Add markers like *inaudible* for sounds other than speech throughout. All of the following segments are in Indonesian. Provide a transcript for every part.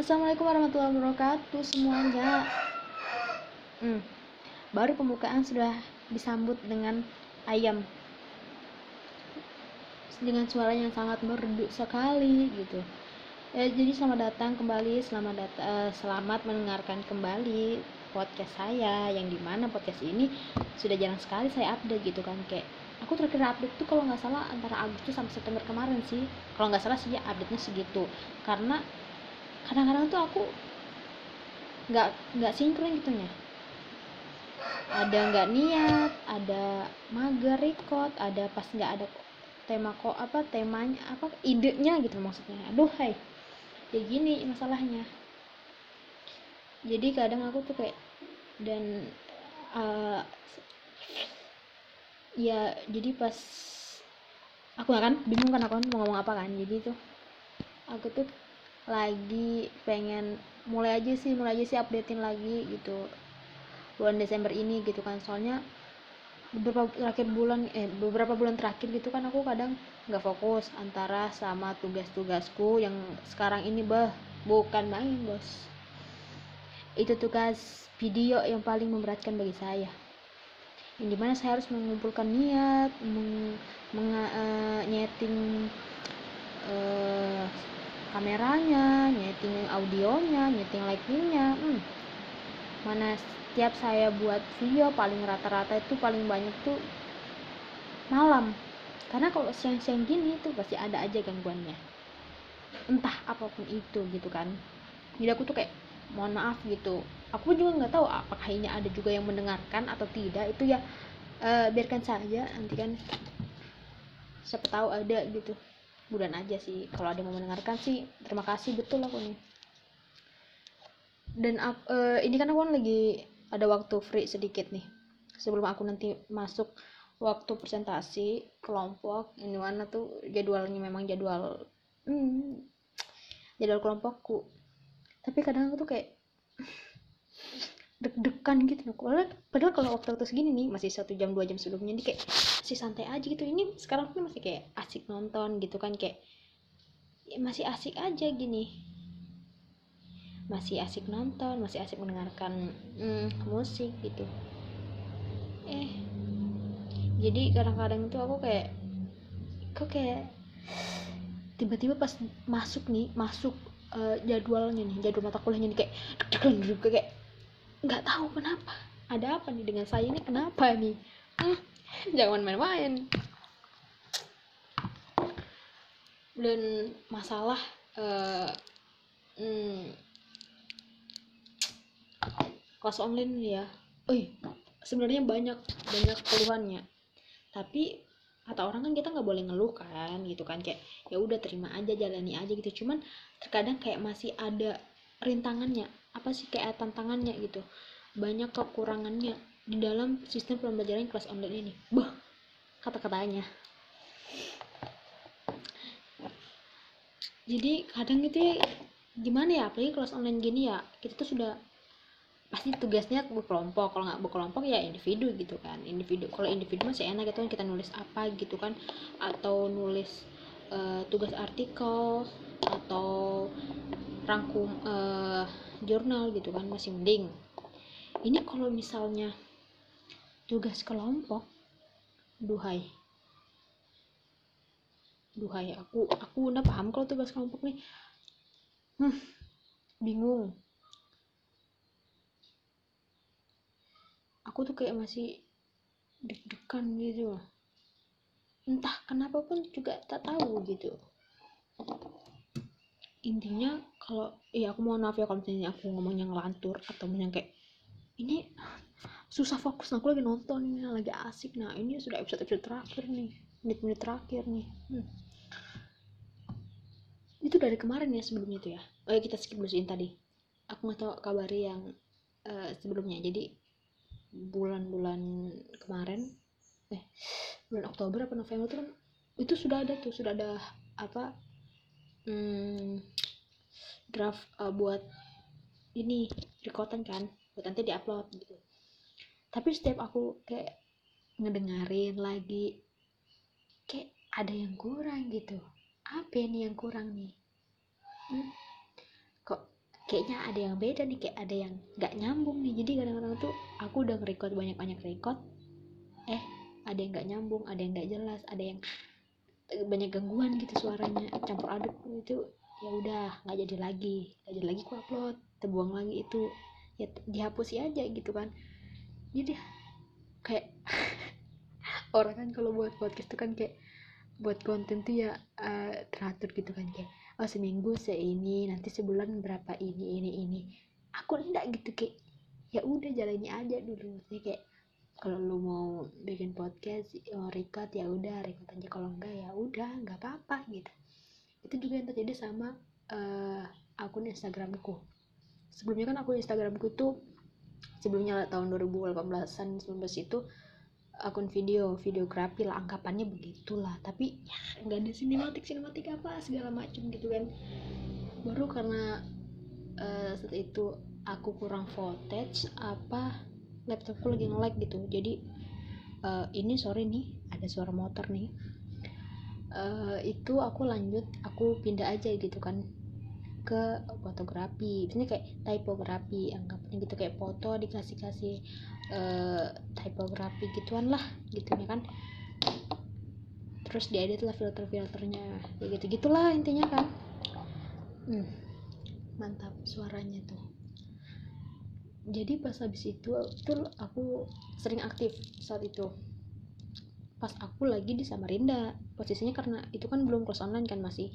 Assalamualaikum warahmatullahi wabarakatuh semuanya. Hmm, baru pembukaan sudah disambut dengan ayam dengan suara yang sangat merdu sekali gitu. Ya, jadi selamat datang kembali, selamat dat uh, selamat mendengarkan kembali podcast saya yang di mana podcast ini sudah jarang sekali saya update gitu kan kayak aku terakhir update tuh kalau nggak salah antara Agustus sampai September kemarin sih kalau nggak salah sih ya update nya segitu karena kadang-kadang tuh aku nggak nggak sinkron gitu ya ada nggak niat ada mager record ada pas nggak ada tema kok apa temanya apa idenya gitu maksudnya. Aduh hai. Ya gini masalahnya. Jadi kadang aku tuh kayak dan uh, ya jadi pas aku kan bingung kan aku kan mau ngomong apa kan. Jadi tuh aku tuh lagi pengen mulai aja sih mulai aja sih updatein lagi gitu. Bulan Desember ini gitu kan soalnya beberapa terakhir bulan eh beberapa bulan terakhir gitu kan aku kadang nggak fokus antara sama tugas-tugasku yang sekarang ini bah bukan main bos. Itu tugas video yang paling memberatkan bagi saya. Yang di mana saya harus mengumpulkan niat meng, meng uh, uh, kameranya nyeting audionya nyeting lightingnya hmm. mana setiap saya buat video paling rata-rata itu paling banyak tuh malam. Karena kalau siang-siang gini tuh pasti ada aja gangguannya. Entah apa pun itu gitu kan. Jadi aku tuh kayak mohon maaf gitu. Aku juga nggak tahu apakah ini ada juga yang mendengarkan atau tidak. Itu ya uh, biarkan saja nanti kan siapa tahu ada gitu bulan aja sih. Kalau ada yang mau mendengarkan sih terima kasih. Betul aku nih. Dan uh, ini kan aku kan lagi ada waktu free sedikit nih. Sebelum aku nanti masuk waktu presentasi kelompok ini mana tuh jadwalnya memang jadwal hmm, jadwal kelompokku. Tapi kadang aku tuh kayak *laughs* deg-degan gitu. Padahal, padahal kalau waktu-waktu segini nih masih satu jam dua jam sebelumnya nih kayak masih santai aja gitu. Ini sekarang tuh masih kayak asik nonton gitu kan kayak ya masih asik aja gini. Masih asik nonton masih asik mendengarkan hmm, musik gitu. Eh jadi kadang-kadang itu aku kayak kok kayak tiba-tiba pas masuk nih masuk uh, jadwalnya nih jadwal mata kuliahnya nih kayak kayak nggak tahu kenapa ada apa nih dengan saya ini kenapa nih? Hmm, jangan main-main. Dan masalah uh, hmm, kelas online ya. Oh sebenarnya banyak banyak keluhannya. Tapi kata orang kan kita nggak boleh ngeluh kan gitu kan. Kayak ya udah terima aja jalani aja gitu. Cuman terkadang kayak masih ada rintangannya. Apa sih kayak tantangannya gitu. Banyak kekurangannya di dalam sistem pembelajaran kelas online ini. Bah kata-katanya. Jadi kadang itu gimana ya? Apalagi kelas online gini ya kita tuh sudah pasti tugasnya berkelompok. Kalau nggak berkelompok ya individu gitu kan. Individu kalau individu masih enak gitu kan kita nulis apa gitu kan. Atau nulis uh, tugas artikel atau rangkum uh, jurnal gitu kan masih mending. Ini kalau misalnya tugas kelompok? Duhai. Duhai aku aku udah paham kalau tugas kelompok nih. Hmm, bingung. Aku tuh kayak masih deg-degan gitu. Entah kenapa pun juga tak tahu gitu. Intinya kalau ya aku mohon maaf ya kalau misalnya aku ngomongnya ngelantur atau yang kayak ini susah fokus nah aku lagi nonton ini lagi asik nah ini sudah episode episode terakhir nih menit-menit terakhir nih. Hmm. itu dari kemarin ya sebelumnya itu ya? Oh ya kita skip dulu sih tadi. Aku nggak tahu kabari yang uh, sebelumnya. Jadi bulan-bulan kemarin eh bulan Oktober apa November tuh kan itu sudah ada tuh sudah ada apa hmm, draft uh, buat ini rekotan kan buat nanti diupload gitu tapi setiap aku kayak ngedengerin lagi kayak ada yang kurang gitu. Apa ini yang kurang nih? Hmm? kok kayaknya ada yang beda nih kayak ada yang nggak nyambung nih. Jadi kadang-kadang tuh aku udah nge-record banyak-banyak record. Eh ada yang nggak nyambung ada yang nggak jelas ada yang banyak gangguan gitu suaranya campur aduk. Itu ya udah nggak jadi lagi. Nggak jadi lagi aku upload. Terbuang lagi itu. Ya dihapus aja gitu kan jadi kayak *laughs* orang kan kalau buat podcast itu kan kayak buat konten tuh ya uh, teratur gitu kan kayak oh seminggu seini nanti sebulan berapa ini ini ini. Aku enggak gitu kayak ya udah jalani aja dulu. Sih kayak kalau lu mau bikin podcast mau record ya udah record aja. Kalau enggak ya udah nggak apa-apa gitu. Itu juga yang terjadi sama uh, akun Instagramku. Sebelumnya kan akun Instagramku tuh sebelumnya tahun 2018an 19 itu akun video videografi lah anggapannya begitulah. Tapi ya nggak ada sinematik sinematik apa segala macam gitu kan. Baru karena uh, saat itu aku kurang footage apa laptopku lagi nge-lag gitu. Jadi uh, ini sore nih ada suara motor nih. Uh, itu aku lanjut aku pindah aja gitu kan ke fotografi. Biasanya kayak typografi anggapnya gitu. Kayak foto dikasih kasih uh, typografi gituan lah gitu ya kan. Terus diedit lah filter-filternya ya gitu. Gitulah intinya kan. Hmm, mantap suaranya tuh. Jadi pas habis itu tuh aku sering aktif saat itu. Pas aku lagi di Samarinda posisinya karena itu kan belum cross online kan masih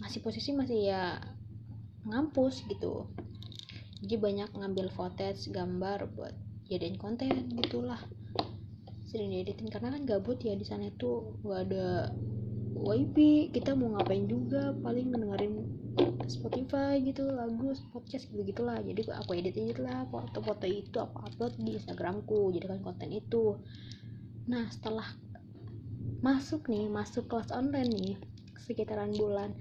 masih posisi masih ya ngampus gitu. Jadi banyak ngambil footage gambar buat jadiin konten gitulah. Sering dieditin karena kan gabut ya di sana itu gak ada wifi kita mau ngapain juga paling dengerin Spotify gitu lagu podcast gitu gitulah. Jadi aku edit edit lah foto-foto itu aku upload di Instagramku jadikan konten itu. Nah setelah masuk nih masuk kelas online nih sekitaran bulan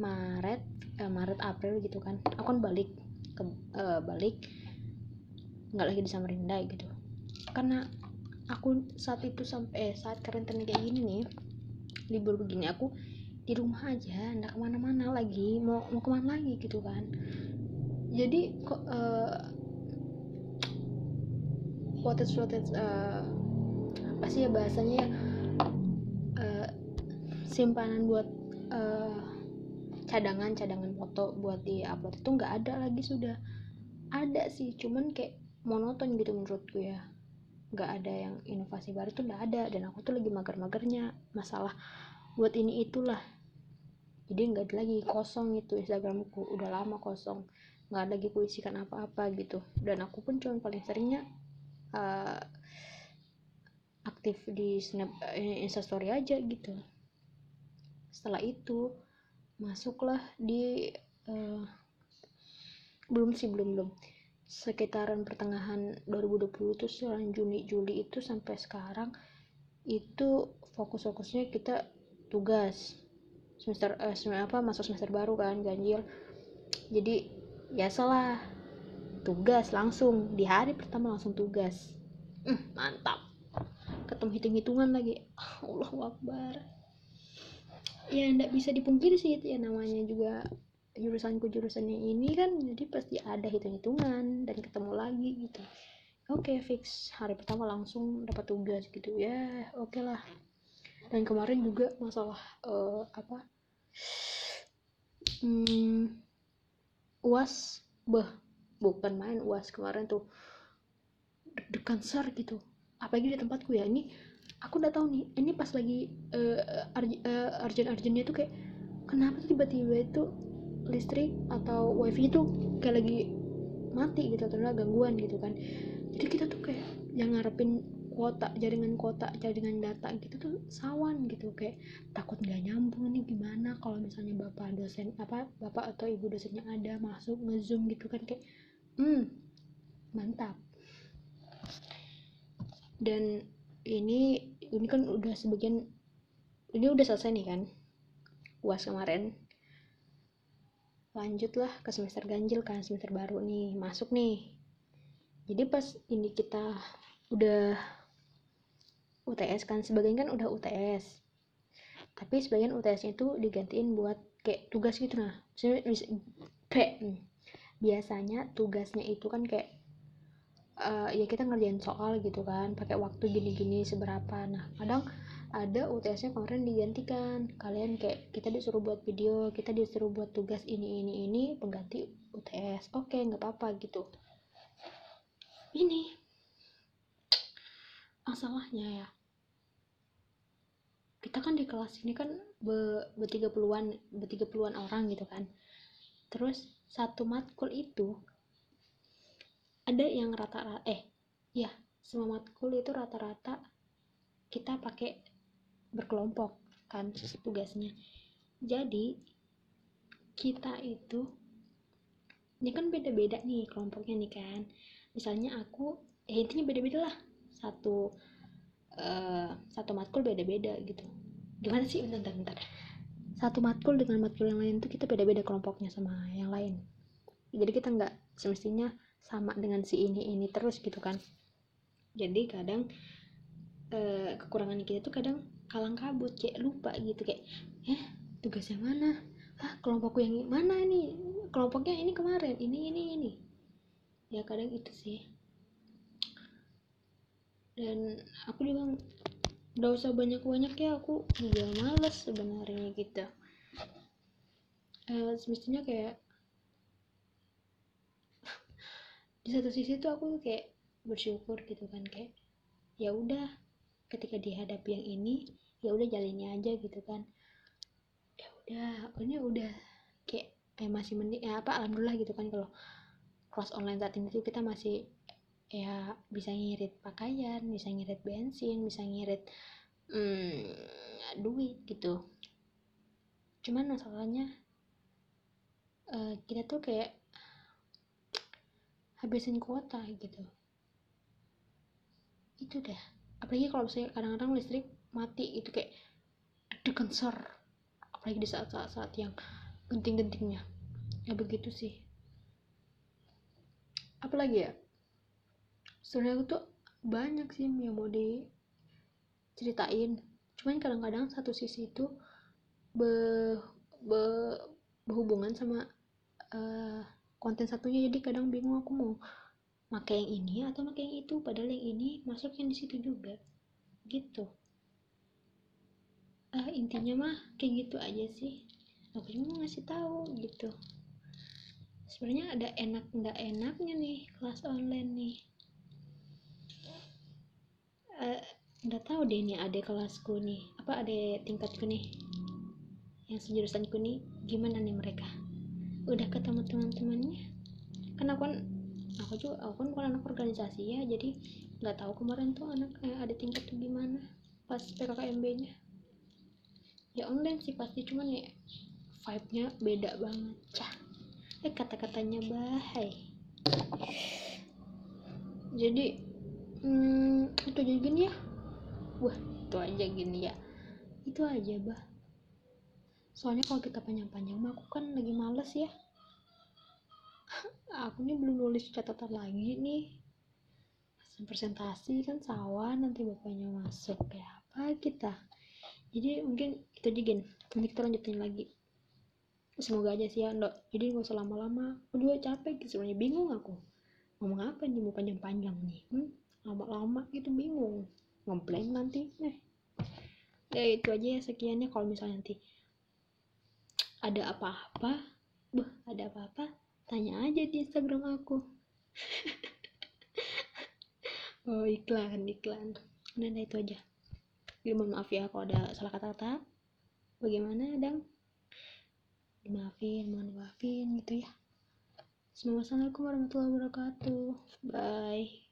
Maret eh, Maret April gitu kan. Aku kan balik ke eh, balik nggak lagi di Samarinda gitu. Karena aku saat itu sampai eh, saat karantina kayak gini nih libur begini aku di rumah aja nggak ke mana-mana lagi mau mau ke mana lagi gitu kan. Jadi kok uh, footage footage uh, apa sih ya bahasanya uh, simpanan buat uh, cadangan cadangan foto buat di upload itu nggak ada lagi sudah ada sih cuman kayak monoton gitu menurutku ya. Nggak ada yang inovasi baru tuh nggak ada dan aku tuh lagi mager-magernya masalah buat ini itulah. Jadi nggak ada lagi kosong itu Instagramku udah lama kosong. Nggak ada lagi kuisikan apa-apa gitu. Dan aku pun cuma paling seringnya uh, aktif di snap uh, instastory aja gitu. Setelah itu masuklah di uh, belum sih belum belum. Sekitaran pertengahan 2020 itu sekarang Juni Juli itu sampai sekarang itu fokus-fokusnya kita tugas. Semester eh, semester apa masuk semester baru kan ganjil. Jadi ya salah tugas langsung. Di hari pertama langsung tugas. Mm, mantap. Ketemu hitung-hitungan lagi. Allah Akbar ya ndak bisa dipungkiri sih ya namanya juga jurusanku jurusannya ini kan jadi pasti ada hitung-hitungan dan ketemu lagi gitu. Oke okay, fix. Hari pertama langsung dapat tugas gitu ya. Oke okay lah. Dan kemarin juga masalah uh, apa? Hmm, uas bah bukan main uas kemarin tuh. Deg-degan ser gitu. Apalagi di tempatku ya ini aku udah tahu nih ini pas lagi uh, uh, arjen-arjennya tuh kayak kenapa tiba-tiba itu listrik atau wifi itu kayak lagi mati gitu atau gangguan gitu kan. Jadi kita tuh kayak yang ngarepin kuota jaringan kuota jaringan data gitu tuh sawan gitu. Kayak takut nggak nyambung nih gimana kalau misalnya bapak dosen apa bapak atau ibu dosennya ada masuk ngezoom gitu kan kayak hmm mantap. Dan ini ini kan udah sebagian ini udah selesai nih kan uas kemarin. Lanjutlah ke semester ganjil kan semester baru nih masuk nih. Jadi pas ini kita udah UTS kan sebagian kan udah UTS tapi sebagian UTS nya itu digantiin buat kayak tugas gitu nah. Kayak biasanya tugasnya itu kan kayak uh, ya kita ngerjain soal gitu kan pakai waktu gini-gini seberapa. Nah kadang ada UTS-nya kemarin digantikan. Kalian kayak kita disuruh buat video kita disuruh buat tugas ini ini ini pengganti UTS oke okay, nggak apa-apa gitu. Ini masalahnya ya. Kita kan di kelas ini kan be, bertiga puluhan bertiga puluhan orang gitu kan. Terus satu matkul itu ada yang rata-rata eh ya semua matkul itu rata-rata kita pakai berkelompok kan tugasnya. Jadi kita itu ini kan beda-beda nih kelompoknya nih kan. Misalnya aku eh intinya beda-beda lah. Satu uh, satu matkul beda-beda gitu. Gimana sih? Bentar bentar. Satu matkul dengan matkul yang lain tuh kita beda-beda kelompoknya sama yang lain. Jadi kita nggak semestinya sama dengan si ini ini terus gitu kan. Jadi kadang eh, kekurangan kita tuh kadang kalang kabut kayak lupa gitu kayak eh tugas yang mana? Ah kelompokku yang mana ini? Kelompoknya ini kemarin ini ini ini. Ya kadang itu sih. Dan aku juga gak usah banyak-banyak ya aku juga males sebenarnya gitu. Uh, semestinya kayak di satu sisi tuh aku kayak bersyukur gitu kan kayak ya udah ketika dihadapi yang ini ya udah jalannya aja gitu kan. Ya udah ini udah kayak eh masih mending ya apa alhamdulillah gitu kan kalau kelas online saat ini tuh kita masih ya bisa ngirit pakaian bisa ngirit bensin bisa ngirit hmm, duit gitu. Cuman masalahnya uh, kita tuh kayak habisin kuota gitu. Itu dah apalagi kalau misalnya kadang-kadang listrik mati itu kayak ada konser apalagi di saat-saat yang genting-gentingnya. Ya begitu sih. Apalagi ya? Sebenarnya aku tuh banyak sih yang mau diceritain. Cuman kadang-kadang satu sisi itu be, be, berhubungan sama uh, konten satunya jadi kadang bingung aku mau pakai yang ini atau pakai yang itu padahal yang ini masuk yang di situ juga. Gitu. Uh, intinya mah kayak gitu aja sih. Aku cuma mau ngasih tahu gitu. Sebenarnya ada enak nggak enaknya nih kelas online nih. Uh, tahu deh nih ada kelasku nih apa ada tingkatku nih? Yang sejurusanku nih gimana nih mereka udah ketemu teman-temannya? Kan aku kan aku juga aku kan bukan anak organisasi ya jadi nggak tahu kemarin tuh anak eh, ada tingkat tuh gimana pas PKKMB nya ya online sih pasti cuman ya vibe nya beda banget. Cah eh kata-katanya bahai jadi hmm, itu aja gini ya. Wah itu aja gini ya. Itu aja bah soalnya kalau kita panjang-panjang mah aku kan lagi males ya. *laughs* Aku nih belum nulis catatan lagi nih. Presentasi kan sawah nanti bapaknya masuk. Kayak apa kita? Jadi mungkin itu aja gini nanti kita lanjutin lagi. Semoga aja sih ya ndok. Jadi nggak usah lama-lama. Aku juga capek gitu sebenarnya. Bingung aku. Ngomong apa nih? Mau panjang-panjang nih? Hmm? lama-lama gitu bingung. Ngeblank nanti. Nih ya itu aja ya sekiannya. Kalau misalnya nanti ada apa-apa? Buh ada apa-apa? Tanya aja di instagram aku. *laughs* Oh iklan iklan. Nah, nah itu aja. Jadi mohon maaf ya kalau ada salah kata-kata. Bagaimana dang? Dimaafin mohon maafin gitu ya. Assalamualaikum warahmatullahi wabarakatuh. Bye